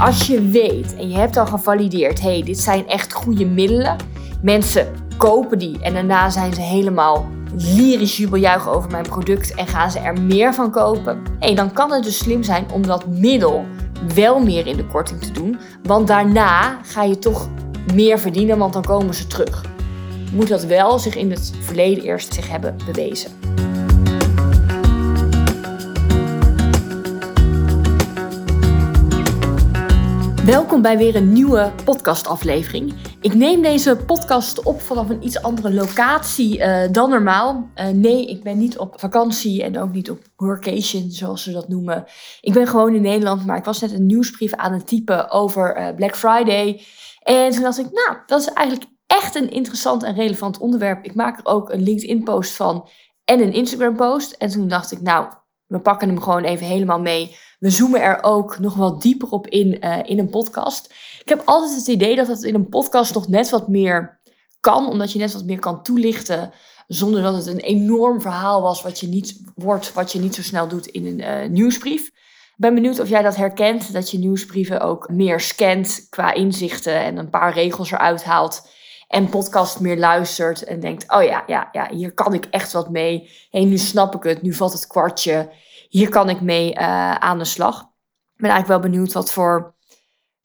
Als je weet en je hebt al gevalideerd, hey, dit zijn echt goede middelen. Mensen kopen die en daarna zijn ze helemaal lyrisch jubeljuichen over mijn product en gaan ze er meer van kopen. Hey, dan kan het dus slim zijn om dat middel wel meer in de korting te doen. Want daarna ga je toch meer verdienen, want dan komen ze terug. Moet dat wel zich in het verleden eerst zich hebben bewezen. Welkom bij weer een nieuwe podcastaflevering. Ik neem deze podcast op vanaf een iets andere locatie uh, dan normaal. Uh, nee, ik ben niet op vakantie en ook niet op workation, zoals ze dat noemen. Ik ben gewoon in Nederland, maar ik was net een nieuwsbrief aan het typen over uh, Black Friday. En toen dacht ik, nou, dat is eigenlijk echt een interessant en relevant onderwerp. Ik maak er ook een LinkedIn-post van en een Instagram-post. En toen dacht ik, nou, we pakken hem gewoon even helemaal mee. We zoomen er ook nog wat dieper op in uh, in een podcast. Ik heb altijd het idee dat het in een podcast nog net wat meer kan, omdat je net wat meer kan toelichten zonder dat het een enorm verhaal was wat je niet wordt, wat je niet zo snel doet in een uh, nieuwsbrief. Ik ben benieuwd of jij dat herkent, dat je nieuwsbrieven ook meer scant qua inzichten en een paar regels eruit haalt en podcast meer luistert en denkt, oh ja, ja, ja, hier kan ik echt wat mee. Hé, nu snap ik het, nu valt het kwartje. Hier kan ik mee uh, aan de slag. Ik ben eigenlijk wel benieuwd wat voor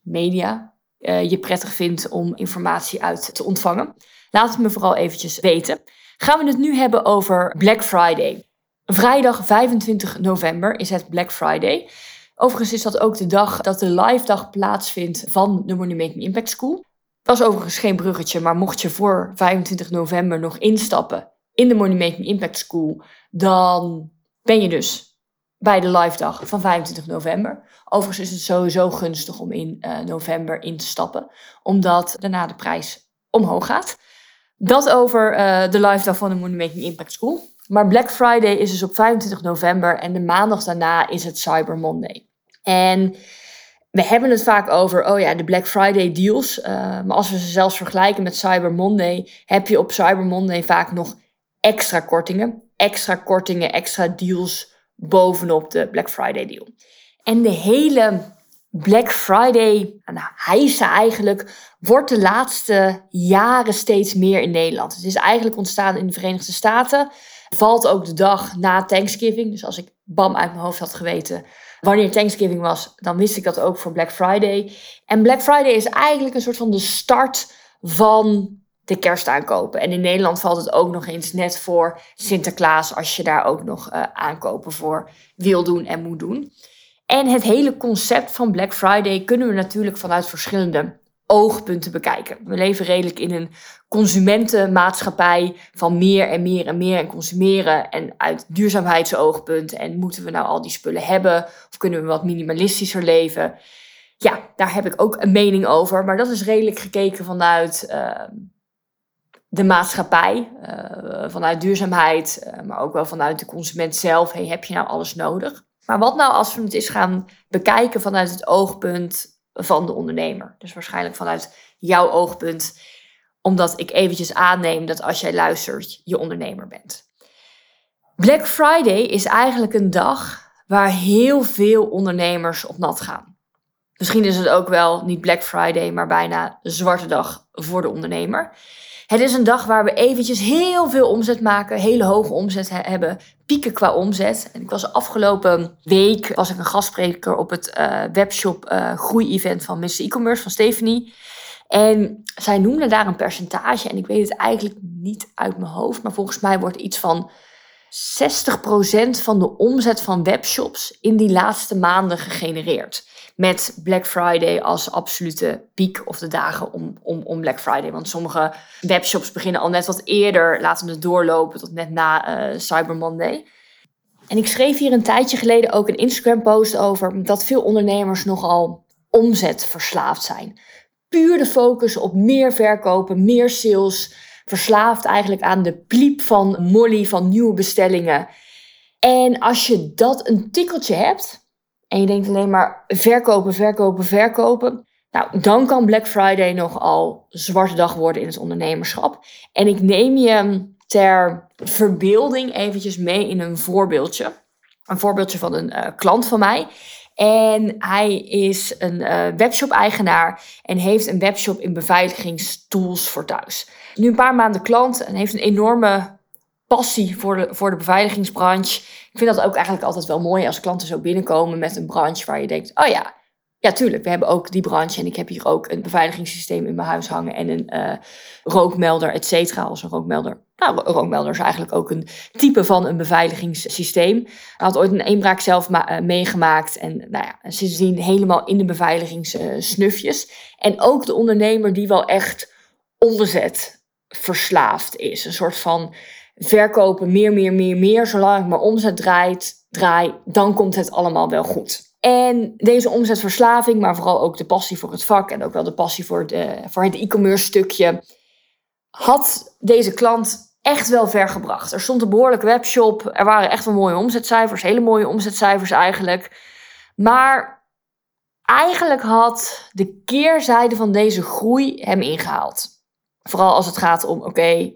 media uh, je prettig vindt om informatie uit te ontvangen. Laat het me vooral eventjes weten. Gaan we het nu hebben over Black Friday. Vrijdag 25 november is het Black Friday. Overigens is dat ook de dag dat de live dag plaatsvindt van de Making Impact School. Was overigens geen bruggetje, maar mocht je voor 25 november nog instappen in de Making Impact School, dan ben je dus bij de live dag van 25 november. Overigens is het sowieso gunstig om in uh, november in te stappen, omdat daarna de prijs omhoog gaat. Dat over uh, de live dag van de Money Impact School. Maar Black Friday is dus op 25 november en de maandag daarna is het Cyber Monday. En we hebben het vaak over, oh ja, de Black Friday deals. Uh, maar als we ze zelfs vergelijken met Cyber Monday, heb je op Cyber Monday vaak nog extra kortingen. Extra kortingen, extra deals bovenop de Black Friday deal. En de hele Black Friday, nou, eigenlijk, wordt de laatste jaren steeds meer in Nederland. Het is eigenlijk ontstaan in de Verenigde Staten. Valt ook de dag na Thanksgiving. Dus als ik bam uit mijn hoofd had geweten wanneer Thanksgiving was, dan wist ik dat ook voor Black Friday. En Black Friday is eigenlijk een soort van de start van de kerstaankopen. En in Nederland valt het ook nog eens net voor Sinterklaas, als je daar ook nog uh, aankopen voor wil doen en moet doen. En het hele concept van Black Friday kunnen we natuurlijk vanuit verschillende oogpunten bekijken. We leven redelijk in een consumentenmaatschappij van meer en meer en meer en consumeren. En uit duurzaamheidsoogpunt en moeten we nou al die spullen hebben of kunnen we wat minimalistischer leven? Ja, daar heb ik ook een mening over, maar dat is redelijk gekeken vanuit uh, de maatschappij, uh, vanuit duurzaamheid, uh, maar ook wel vanuit de consument zelf. Hey, heb je nou alles nodig? Maar wat nou als we het eens gaan bekijken vanuit het oogpunt van de ondernemer. Dus waarschijnlijk vanuit jouw oogpunt, omdat ik eventjes aanneem dat als jij luistert, je ondernemer bent. Black Friday is eigenlijk een dag waar heel veel ondernemers op nat gaan. Misschien is het ook wel niet Black Friday, maar bijna zwarte dag voor de ondernemer. Het is een dag waar we eventjes heel veel omzet maken, hele hoge omzet hebben, pieken qua omzet. En ik was afgelopen week was ik een gastspreker op het uh, webshop uh, groei-event van Mr. E-commerce van Stephanie. En zij noemde daar een percentage en ik weet het eigenlijk niet uit mijn hoofd, maar volgens mij wordt iets van 60% van de omzet van webshops in die laatste maanden gegenereerd met Black Friday als absolute piek of de dagen om, om, om Black Friday. Want sommige webshops beginnen al net wat eerder, laten het doorlopen tot net na uh, Cyber Monday. En ik schreef hier een tijdje geleden ook een Instagram-post over dat veel ondernemers nogal omzetverslaafd zijn. Puur de focus op meer verkopen, meer sales, verslaafd eigenlijk aan de pliep van Molly van nieuwe bestellingen. En als je dat een tikkeltje hebt, en je denkt alleen maar verkopen, verkopen, verkopen. Nou, dan kan Black Friday nogal zwarte dag worden in het ondernemerschap. En ik neem je ter verbeelding eventjes mee in een voorbeeldje. Een voorbeeldje van een uh, klant van mij. En hij is een uh, webshop-eigenaar en heeft een webshop in beveiligingstools voor thuis. Nu een paar maanden klant en heeft een enorme passie voor de, voor de beveiligingsbranche. Ik vind dat ook eigenlijk altijd wel mooi als klanten zo binnenkomen met een branche waar je denkt: oh ja, ja, tuurlijk. We hebben ook die branche. En ik heb hier ook een beveiligingssysteem in mijn huis hangen. En een uh, rookmelder, et cetera. Als een rookmelder. Nou, een rookmelder is eigenlijk ook een type van een beveiligingssysteem. Hij had ooit een eenbraak zelf uh, meegemaakt. En nou ja, sindsdien helemaal in de beveiligingssnufjes. en ook de ondernemer die wel echt omzet verslaafd is. Een soort van verkopen, meer, meer, meer, meer. Zolang ik maar omzet draait, draai, dan komt het allemaal wel goed. En deze omzetverslaving, maar vooral ook de passie voor het vak en ook wel de passie voor, de, voor het e-commerce stukje, had deze klant echt wel ver gebracht. Er stond een behoorlijke webshop, er waren echt wel mooie omzetcijfers, hele mooie omzetcijfers eigenlijk. Maar eigenlijk had de keerzijde van deze groei hem ingehaald. Vooral als het gaat om, oké,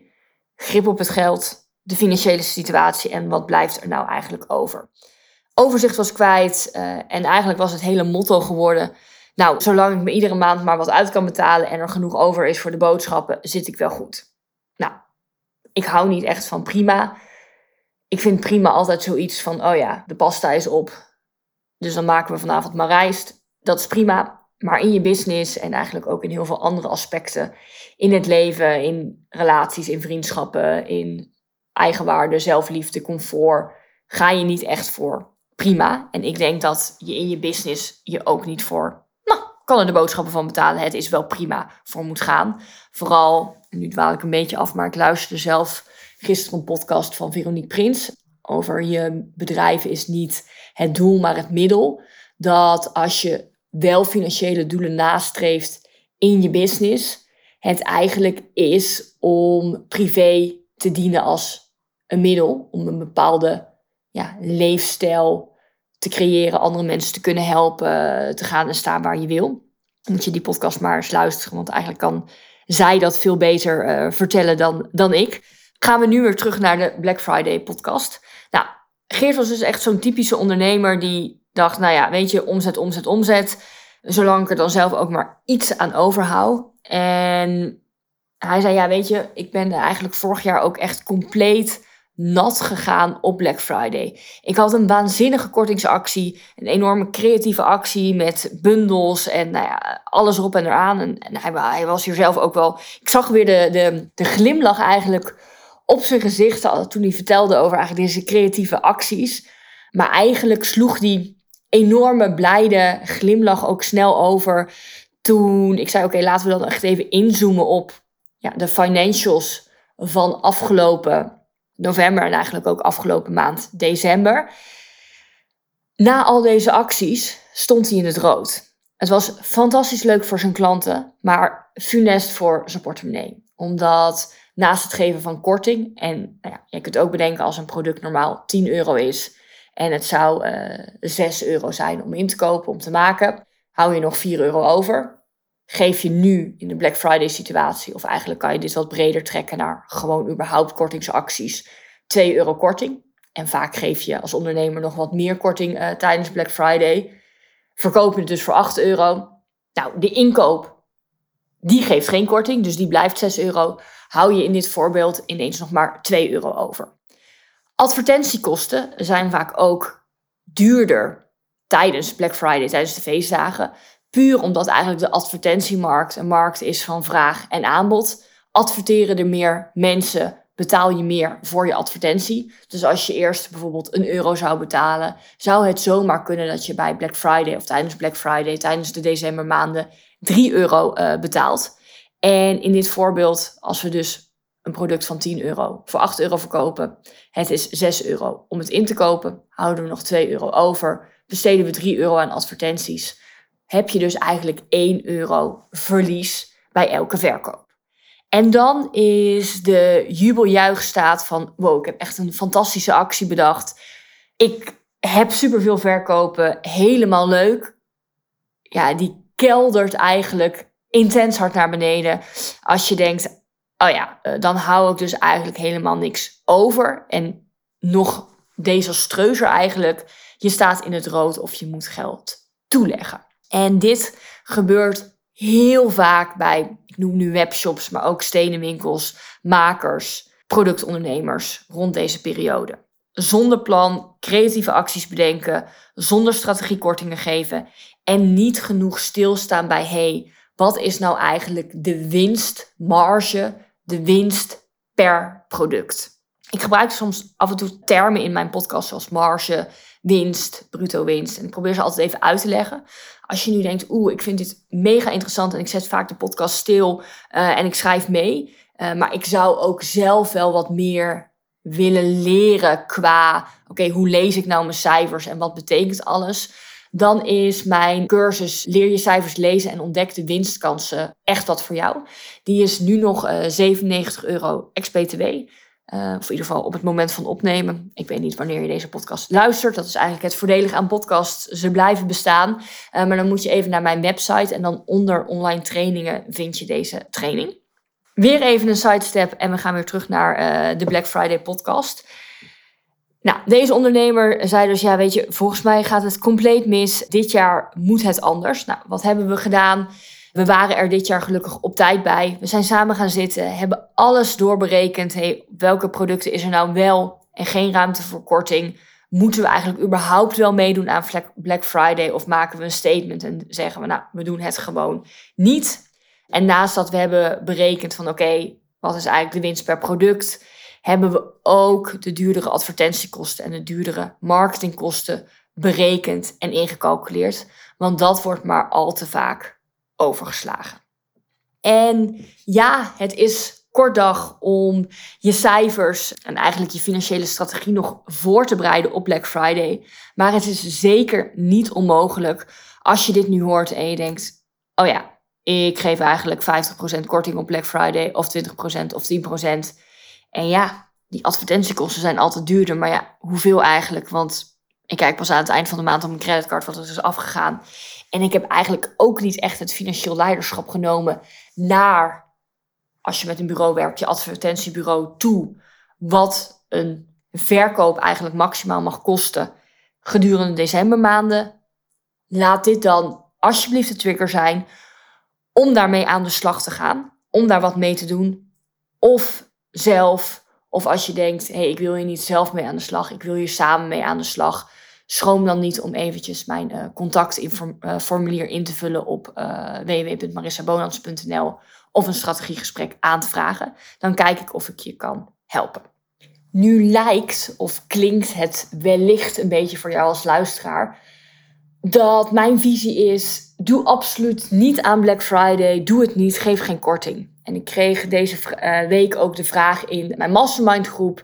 grip op het geld, de financiële situatie en wat blijft er nou eigenlijk over overzicht was kwijt. Uh, en eigenlijk was het hele motto geworden. Nou, zolang ik me iedere maand maar wat uit kan betalen en er genoeg over is voor de boodschappen, zit ik wel goed. Nou, ik hou niet echt van prima. Ik vind prima altijd zoiets van, oh ja, de pasta is op. Dus dan maken we vanavond maar rijst. Dat is prima. Maar in je business en eigenlijk ook in heel veel andere aspecten in het leven, in relaties, in vriendschappen, in eigenwaarde, zelfliefde, comfort, ga je niet echt voor prima. En ik denk dat je in je business je ook niet voor, nou, kan er de boodschappen van betalen. Het is wel prima voor moet gaan. Vooral, nu dwaal ik een beetje af, maar ik luisterde zelf gisteren een podcast van Veronique Prins. Over je bedrijf is niet het doel, maar het middel. Dat als je wel financiële doelen nastreeft in je business, het eigenlijk is om privé te dienen als een middel om een bepaalde ja, leefstijl creëren, andere mensen te kunnen helpen, te gaan en staan waar je wil. moet je die podcast maar eens luisteren, want eigenlijk kan zij dat veel beter uh, vertellen dan, dan ik. Gaan we nu weer terug naar de Black Friday podcast. Nou, Geert was dus echt zo'n typische ondernemer die dacht, nou ja, weet je, omzet, omzet, omzet. Zolang ik er dan zelf ook maar iets aan overhoud. En hij zei, ja, weet je, ik ben eigenlijk vorig jaar ook echt compleet nat gegaan op Black Friday. Ik had een waanzinnige kortingsactie, een enorme creatieve actie met bundels en nou ja, alles erop en eraan. En, en hij, hij, was hier zelf ook wel. Ik zag weer de, de, de glimlach eigenlijk op zijn gezicht toen hij vertelde over eigenlijk deze creatieve acties. Maar eigenlijk sloeg die enorme blijde glimlach ook snel over toen ik zei: Oké, laten we dan echt even inzoomen op ja, de financials van afgelopen november en eigenlijk ook afgelopen maand december. Na al deze acties stond hij in het rood. Het was fantastisch leuk voor zijn klanten, maar funest voor zijn portemonnee. Omdat naast het geven van korting, en nou ja, je kunt ook bedenken als een product normaal 10 euro is en het zou uh, eh, 6 euro zijn om in te kopen, om te maken, hou je nog 4 euro over geef je nu in de Black Friday situatie, of eigenlijk kan je dit wat breder trekken naar gewoon überhaupt kortingsacties, 2 euro korting. En vaak geef je als ondernemer nog wat meer korting uh, tijdens Black Friday. Verkoop je het dus voor 8 euro. Nou, de inkoop, die geeft geen korting, dus die blijft 6 euro. Hou je in dit voorbeeld ineens nog maar 2 euro over. Advertentiekosten zijn vaak ook duurder tijdens Black Friday, tijdens de feestdagen. Puur omdat eigenlijk de advertentiemarkt een markt is van vraag en aanbod. Adverteren er meer mensen, betaal je meer voor je advertentie. Dus als je eerst bijvoorbeeld een euro zou betalen, zou het zomaar kunnen dat je bij Black Friday of tijdens Black Friday, tijdens de decembermaanden, 3 euro uh, betaalt. En in dit voorbeeld, als we dus een product van 10 euro voor 8 euro verkopen, het is 6 euro. Om het in te kopen, houden we nog 2 euro over, besteden we 3 euro aan advertenties heb je dus eigenlijk 1 euro verlies bij elke verkoop. En dan is de jubeljuichstaat van, wow, ik heb echt een fantastische actie bedacht. Ik heb superveel verkopen, helemaal leuk. Ja, die keldert eigenlijk intens hard naar beneden. Als je denkt, oh ja, eh, dan hou ik dus eigenlijk helemaal niks over. En nog desastreuzer eigenlijk. Je staat in het rood of je moet geld toeleggen. En dit gebeurt heel vaak bij, ik noem nu webshops, maar ook stenenwinkels, makers, productondernemers rond deze periode. Zonder plan, creatieve acties bedenken, zonder strategiekortingen geven en niet genoeg stilstaan bij hey, wat is nou eigenlijk de winstmarge, de winst per product? Ik gebruik soms af en toe termen in mijn podcast zoals marge, winst, bruto winst. En ik probeer ze altijd even uit te leggen. Als je nu denkt, oeh, ik vind dit mega interessant en ik zet vaak de podcast stil uh, en ik schrijf mee. Uh, maar ik zou ook zelf wel wat meer willen leren qua, oké, hoe lees ik nou mijn cijfers en wat betekent alles? Dan is mijn cursus Leer je cijfers lezen en ontdek de winstkansen echt wat voor jou. Die is nu nog uh, 97 euro ex-BTW. Uh, of in ieder geval op het moment van opnemen. Ik weet niet wanneer je deze podcast luistert. Dat is eigenlijk het voordelig aan podcasts. Ze blijven bestaan. Uh, maar dan moet je even naar mijn website. En dan onder online trainingen vind je deze training. Weer even een sidestep. En we gaan weer terug naar uh, de Black Friday podcast. Nou, deze ondernemer zei dus, ja weet je, volgens mij gaat het compleet mis. Dit jaar moet het anders. Nou, wat hebben we gedaan? We waren er dit jaar gelukkig op tijd bij. We zijn samen gaan zitten, hebben alles doorberekend. Hey, welke producten is er nou wel en geen ruimte voor korting? Moeten we eigenlijk überhaupt wel meedoen aan Black Friday? Of maken we een statement en zeggen we, nou, we doen het gewoon niet? En naast dat we hebben berekend van, oké, wat is eigenlijk de winst per product? Hebben we ook de duurdere advertentiekosten en de duurdere marketingkosten berekend en ingecalculeerd? Want dat wordt maar al te vaak overgeslagen. En ja, het is kort dag om je cijfers en eigenlijk je financiële strategie nog voor te bereiden op Black Friday. Maar het is zeker niet onmogelijk als je dit nu hoort en je denkt: oh ja, ik geef eigenlijk 50% korting op Black Friday of 20% of 10%. En ja, die advertentiekosten zijn altijd duurder, maar ja, hoeveel eigenlijk? Want ik kijk pas aan het eind van de maand op mijn creditcard wat er is afgegaan. En ik heb eigenlijk ook niet echt het financieel leiderschap genomen naar, als je met een bureau werkt, je advertentiebureau toe, wat een verkoop eigenlijk maximaal mag kosten gedurende decembermaanden. Laat dit dan alsjeblieft de trigger zijn om daarmee aan de slag te gaan, om daar wat mee te doen. Of zelf, of als je denkt, hé, hey, ik wil hier niet zelf mee aan de slag, ik wil hier samen mee aan de slag schroom dan niet om eventjes mijn uh, contactformulier in te vullen op uh, www.marissabonans.nl of een strategiegesprek aan te vragen. Dan kijk ik of ik je kan helpen. Nu lijkt of klinkt het wellicht een beetje voor jou als luisteraar dat mijn visie is: doe absoluut niet aan Black Friday, doe het niet, geef geen korting. En ik kreeg deze week ook de vraag in mijn mastermind groep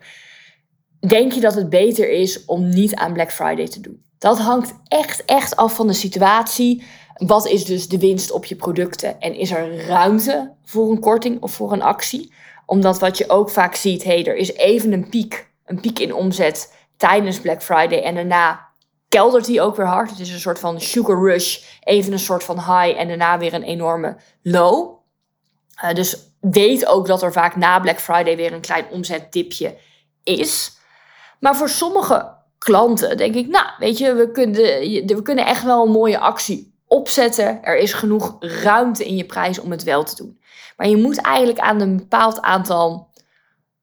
denk je dat het beter is om niet aan Black Friday te doen? Dat hangt echt, echt af van de situatie. Wat is dus de winst op je producten? En is er ruimte voor een korting of voor een actie? Omdat wat je ook vaak ziet, hey, er is even een piek, een piek in omzet tijdens Black Friday en daarna keldert die ook weer hard. Het is een soort van sugar rush, even een soort van high en daarna weer een enorme low. Uh, dus weet ook dat er vaak na Black Friday weer een klein omzetdipje is. Maar voor sommige klanten denk ik, nou, weet je, we kunnen, we kunnen echt wel een mooie actie opzetten. Er is genoeg ruimte in je prijs om het wel te doen. Maar je moet eigenlijk aan een bepaald aantal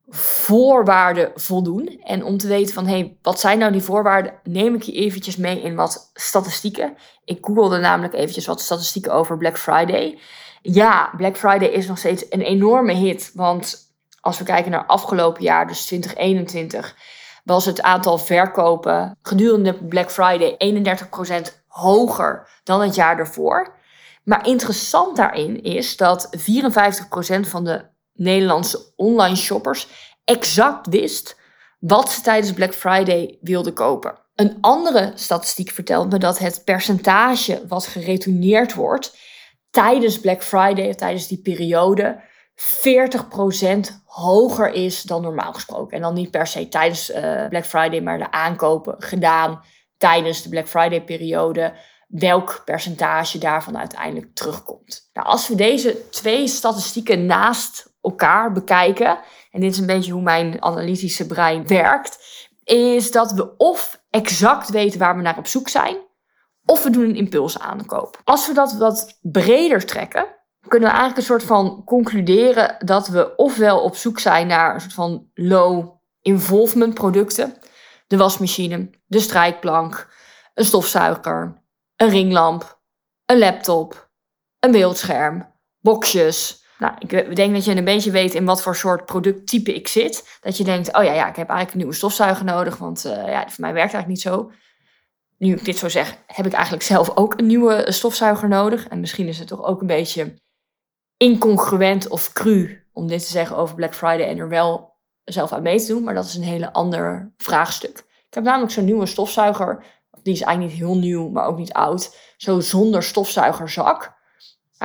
voorwaarden voldoen. En om te weten van, hé, hey, wat zijn nou die voorwaarden, neem ik je eventjes mee in wat statistieken. Ik googelde namelijk eventjes wat statistieken over Black Friday. Ja, Black Friday is nog steeds een enorme hit, want als we kijken naar afgelopen jaar, dus 2021 was het aantal verkopen gedurende Black Friday 31% hoger dan het jaar ervoor. Maar interessant daarin is dat 54% van de Nederlandse online shoppers exact wist wat ze tijdens Black Friday wilden kopen. Een andere statistiek vertelt me dat het percentage wat geretourneerd wordt tijdens Black Friday, tijdens die periode, 40% hoger is dan normaal gesproken. En dan niet per se tijdens uh, Black Friday, maar de aankopen gedaan tijdens de Black Friday periode. Welk percentage daarvan uiteindelijk terugkomt. Nou, als we deze twee statistieken naast elkaar bekijken, en dit is een beetje hoe mijn analytische brein werkt. is dat we of exact weten waar we naar op zoek zijn, of we doen een impulsaankoop. Als we dat wat breder trekken, kunnen we eigenlijk een soort van concluderen dat we ofwel op zoek zijn naar een soort van low involvement producten, de wasmachine, de strijkplank, een stofzuiger, een ringlamp, een laptop, een beeldscherm, boxjes. Nou, ik denk dat je een beetje weet in wat voor soort producttype ik zit. Dat je denkt, oh ja, ja ik heb eigenlijk een nieuwe stofzuiger nodig, want uh, ja, voor mij werkt eigenlijk niet zo. Nu ik dit zo zeg, heb ik eigenlijk zelf ook een nieuwe stofzuiger nodig. En misschien is het toch ook een beetje incongruent of cru om dit te zeggen over Black Friday en er wel zelf aan mee te doen. Maar dat is een hele ander vraagstuk. Ik heb namelijk zo'n nieuwe stofzuiger. Die is eigenlijk niet heel nieuw, maar ook niet oud. Zo zonder stofzuigerzak.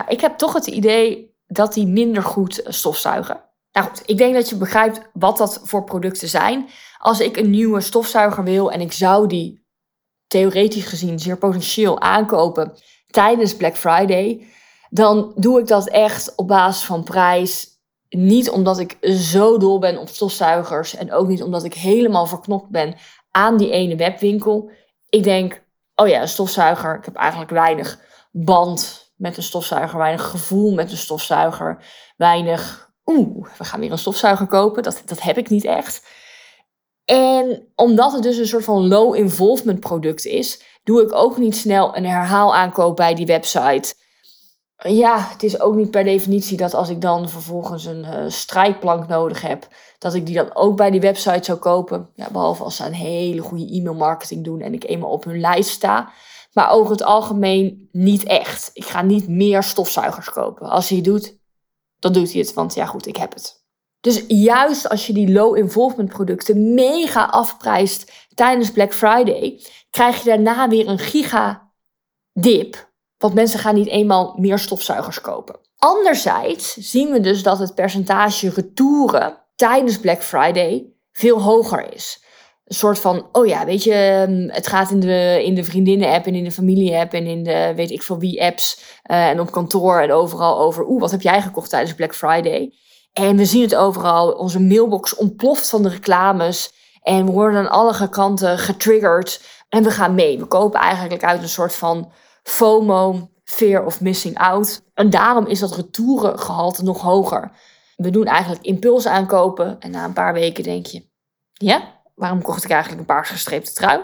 Ik heb toch het idee dat die minder goed stofzuigen. Nou goed, ik denk dat je begrijpt wat dat voor producten zijn. Als ik een nieuwe stofzuiger wil en ik zou die theoretisch gezien zeer potentieel aankopen tijdens Black Friday, dan doe ik dat echt op basis van prijs. Niet omdat ik zo dol ben op stofzuigers en ook niet omdat ik helemaal verknopt ben aan die ene webwinkel. Ik denk, oh ja, een stofzuiger. Ik heb eigenlijk weinig band met een stofzuiger, weinig gevoel met een stofzuiger, weinig, oeh, we gaan weer een stofzuiger kopen. Dat, dat heb ik niet echt. En omdat het dus een soort van low involvement product is, doe ik ook niet snel een herhaalaankoop bij die website ja, het is ook niet per definitie dat als ik dan vervolgens een uh, strijkplank nodig heb, dat ik die dan ook bij die website zou kopen. Ja, behalve als ze een hele goede e-mail marketing doen en ik eenmaal op hun lijst sta. Maar over het algemeen niet echt. Ik ga niet meer stofzuigers kopen. Als hij het doet, dan doet hij het, want ja goed, ik heb het. Dus juist als je die low involvement producten mega afprijst tijdens Black Friday, krijg je daarna weer een giga dip want mensen gaan niet eenmaal meer stofzuigers kopen. Anderzijds zien we dus dat het percentage retouren tijdens Black Friday veel hoger is. Een soort van, oh ja, weet je, ehm, het gaat in de, in de vriendinnen-app en in de familie-app en in de weet ik veel wie apps uh, en op kantoor en overal over, oeh, wat heb jij gekocht tijdens Black Friday? En we zien het overal, onze mailbox ontploft van de reclames en we worden aan alle kanten getriggerd en we gaan mee. We kopen eigenlijk uit een soort van FOMO, fear of missing out. En daarom is dat retourengehalte nog hoger. We doen eigenlijk impuls aankopen en na een paar weken denk je, ja, waarom kocht ik eigenlijk een paars gestreepte trui?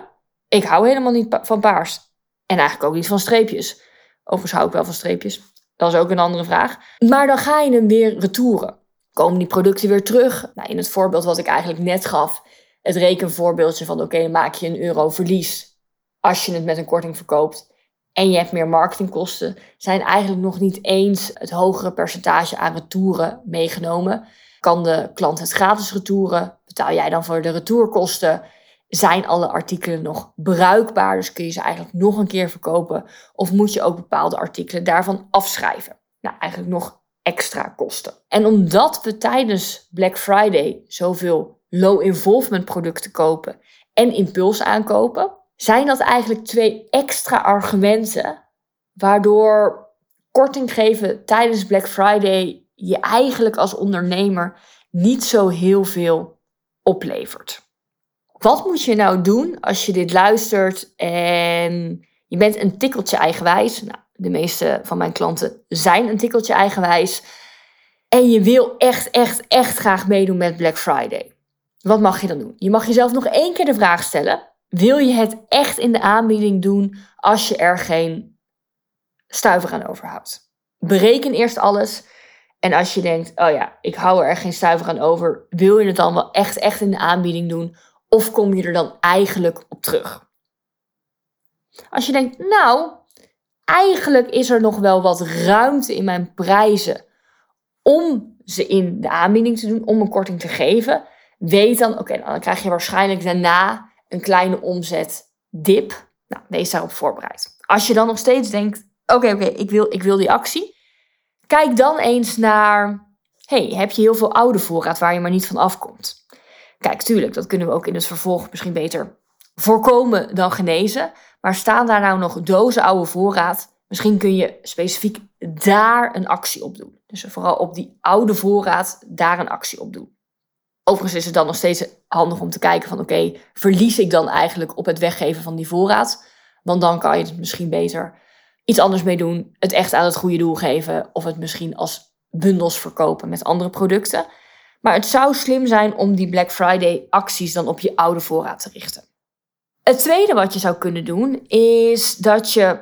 Ik hou helemaal niet van paars. En eigenlijk ook niet van streepjes. Overigens hou ik wel van streepjes. Dat is ook een andere vraag. Maar dan ga je hem weer retouren. Komen die producten weer terug? Nou, in het voorbeeld wat ik eigenlijk net gaf, het rekenvoorbeeldje van oké, maak je een euro verlies als je het met een korting verkoopt en je hebt meer marketingkosten, zijn eigenlijk nog niet eens het hogere percentage aan retouren meegenomen. Kan de klant het gratis retouren? Betaal jij dan voor de retourkosten? Zijn alle artikelen nog bruikbaar? Dus kun je ze eigenlijk nog een keer verkopen? Of moet je ook bepaalde artikelen daarvan afschrijven? Nou, eigenlijk nog extra kosten. En omdat we tijdens Black Friday zoveel low involvement producten kopen en impuls aankopen, zijn dat eigenlijk twee extra argumenten waardoor korting geven tijdens Black Friday je eigenlijk als ondernemer niet zo heel veel oplevert. Wat moet je nou doen als je dit luistert en je bent een tikkeltje eigenwijs? Nou, de meeste van mijn klanten zijn een tikkeltje eigenwijs. En je wil echt, echt, echt graag meedoen met Black Friday. Wat mag je dan doen? Je mag jezelf nog één keer de vraag stellen: wil je het echt in de aanbieding doen als je er geen stuiver aan overhoudt? Bereken eerst alles. En als je denkt, oh ja, ik hou er geen stuiver aan over, wil je het dan wel echt, echt in de aanbieding doen? Of kom je er dan eigenlijk op terug? Als je denkt, nou, eigenlijk is er nog wel wat ruimte in mijn prijzen om ze in de aanbieding te doen, om een korting te geven, weet dan, oké, dan krijg je waarschijnlijk daarna een kleine omzetdip. Nou, wees daarop voorbereid. Als je dan nog steeds denkt, oké, oké, ik, wil, ik wil die actie. Kijk dan eens naar, hey, heb je heel veel oude voorraad waar je maar niet van afkomt? Kijk, tuurlijk, dat kunnen we ook in het vervolg misschien beter voorkomen dan genezen. Maar staan daar nou nog dozen oude voorraad? Misschien kun je specifiek daar een actie op doen. Dus vooral op die oude voorraad daar een actie op doen. Overigens is het dan nog steeds handig om te kijken van oké, verlies ik dan eigenlijk op het weggeven van die voorraad? Want dan kan je het misschien beter iets anders mee doen, het echt aan het goede doel geven of het misschien als bundels verkopen met andere producten. Maar het zou slim zijn om die Black Friday acties dan op je oude voorraad te richten. Het tweede wat je zou kunnen doen is dat je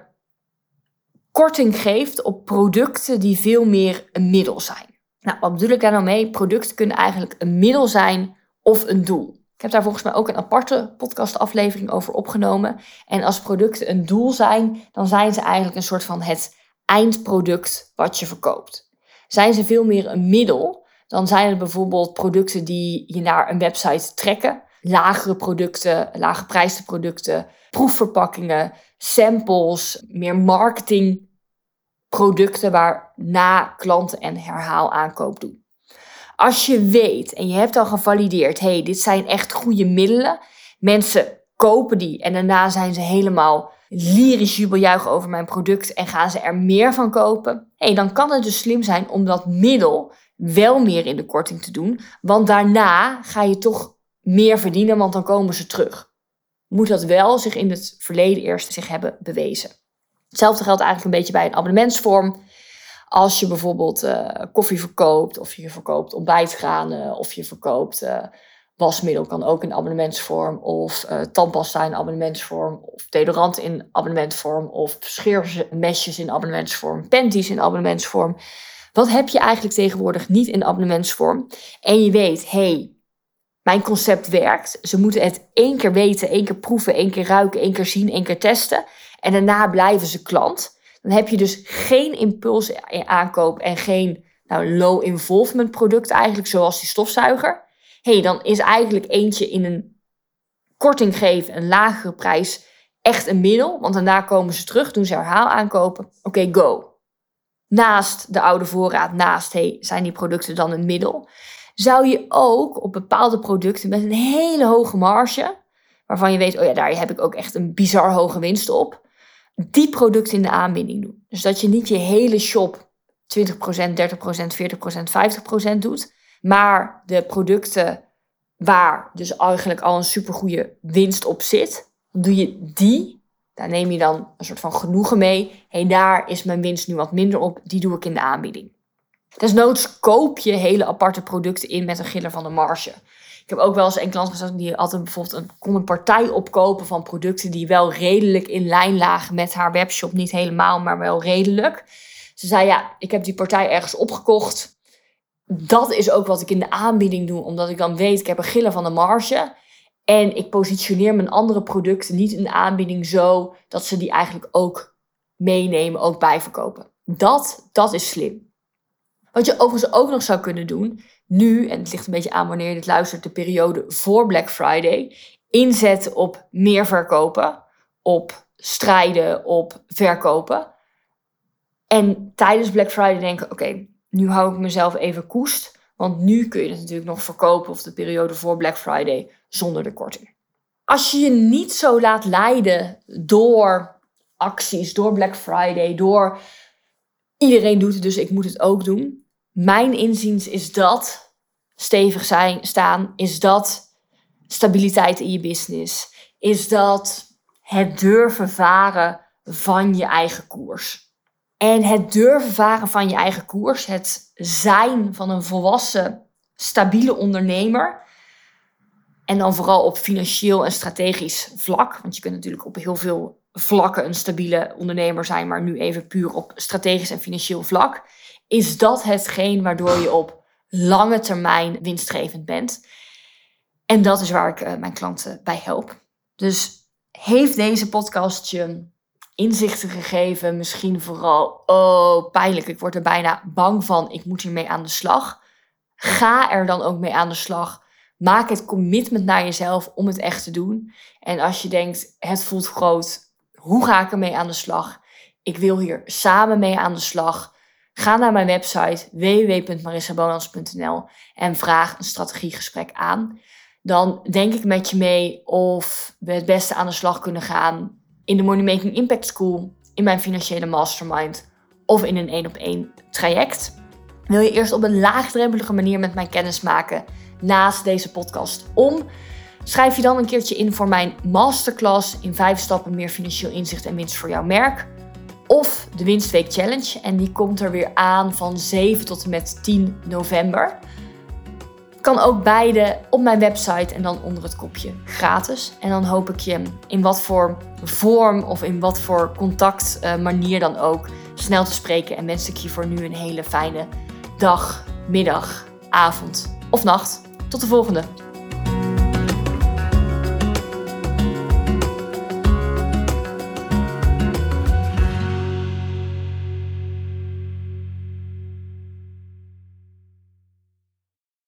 korting geeft op producten die veel meer een middel zijn. Nou, wat bedoel ik daar nou mee? Producten kunnen eigenlijk een middel zijn of een doel. Ik heb daar volgens mij ook een aparte podcastaflevering over opgenomen. En als producten een doel zijn, dan zijn ze eigenlijk een soort van het eindproduct wat je verkoopt. Zijn ze veel meer een middel, dan zijn het bijvoorbeeld producten die je naar een website trekken. Lagere producten, lage producten, proefverpakkingen, samples, meer marketingproducten waarna klanten en herhaalaankoop doen. Als je weet en je hebt al gevalideerd, hey, dit zijn echt goede middelen. Mensen kopen die en daarna zijn ze helemaal lyrisch jubeljuichen over mijn product en gaan ze er meer van kopen. Hey, dan kan het dus slim zijn om dat middel wel meer in de korting te doen, want daarna ga je toch meer verdienen, want dan komen ze terug. Moet dat wel zich in het verleden eerst zich hebben bewezen. Hetzelfde geldt eigenlijk een beetje bij een abonnementsvorm. Als je bijvoorbeeld uh, koffie verkoopt, of je verkoopt ontbijtgranen, of je verkoopt uh, wasmiddel, kan ook in abonnementsvorm, of uh, tandpasta in abonnementsvorm, of deodorant in abonnementsvorm, of scheermesjes in abonnementsvorm, panties in abonnementsvorm. Wat heb je eigenlijk tegenwoordig niet in abonnementsvorm? En je weet, hey, mijn concept werkt. Ze moeten het één keer weten, één keer proeven, één keer ruiken, één keer zien, één keer testen. En daarna blijven ze klant. Dan heb je dus geen impuls aankoop en geen nou, low involvement product eigenlijk, zoals die stofzuiger. hey, dan is eigenlijk eentje in een korting geven, een lagere prijs, echt een middel. Want daarna komen ze terug, doen ze herhaal aankopen. Oké, go. Naast de oude voorraad, naast hey, zijn die producten dan een middel, zou je ook op bepaalde producten met een hele hoge marge, waarvan je weet, oh ja, daar heb ik ook echt een bizar hoge winst op, die producten in de aanbieding doen. Dus dat je niet je hele shop 20%, 30%, 40%, 50% doet, maar de producten waar dus eigenlijk al een supergoeie winst op zit, doe je die. Daar neem je dan een soort van genoegen mee. Hé, hey, daar is mijn winst nu wat minder op. Die doe ik in de aanbieding. Desnoods koop je hele aparte producten in met een giller van de marge. Ik heb ook wel eens een klant gezegd die altijd bijvoorbeeld een, kon een partij opkopen van producten die wel redelijk in lijn lagen met haar webshop. Niet helemaal, maar wel redelijk. Ze zei ja, ik heb die partij ergens opgekocht. Dat is ook wat ik in de aanbieding doe, omdat ik dan weet, ik heb een giller van de marge. En ik positioneer mijn andere producten niet in de aanbieding zo dat ze die eigenlijk ook meenemen, ook bijverkopen. Dat, dat is slim. Wat je overigens ook nog zou kunnen doen, nu, en het ligt een beetje aan wanneer je dit luistert, de periode voor Black Friday, inzetten op meer verkopen, op strijden, op verkopen. En tijdens Black Friday denken, oké, nu hou ik mezelf even koest, want nu kun je het natuurlijk nog verkopen of de periode voor Black Friday zonder de korting. Als je je niet zo laat leiden door acties, door Black Friday, door iedereen doet het, dus ik moet het ook doen mijn inziens is dat stevig zijn, staan, is dat stabiliteit in je business, is dat het durven varen van je eigen koers. En het durven varen van je eigen koers, het zijn van een volwassen, stabiele ondernemer. En dan vooral op financieel en strategisch vlak. Want je kunt natuurlijk op heel veel vlakken een stabiele ondernemer zijn, maar nu even puur op strategisch en financieel vlak is dat hetgeen waardoor je op lange termijn winstgevend bent. En dat is waar ik uh, mijn klanten bij help. Dus heeft deze podcast je inzichten gegeven? Misschien vooral, oh pijnlijk, ik word er bijna bang van, ik moet hiermee aan de slag. Ga er dan ook mee aan de slag. Maak het commitment naar jezelf om het echt te doen. En als je denkt, het voelt groot, hoe ga ik ermee aan de slag? Ik wil hier samen mee aan de slag. Ga naar mijn website www.marissabonans.nl en vraag een strategiegesprek aan. Dan denk ik met je mee of we het beste aan de slag kunnen gaan in de Money Making Impact School, in mijn financiële mastermind of in een één op één traject. Wil je eerst op een laagdrempelige manier met mij kennis maken? naast deze podcast om. Schrijf je dan een keertje in voor mijn masterclass in 5 stappen meer financieel inzicht en winst voor jouw merk. Of de Winstweek Challenge. En die komt er weer aan van 7 tot en met 10 november. Kan ook beide op mijn website en dan onder het kopje gratis. En dan hoop ik je in wat voor vorm of in wat voor contactmanier dan ook snel te spreken. En wens ik je voor nu een hele fijne dag, middag, avond of nacht. Tot de volgende.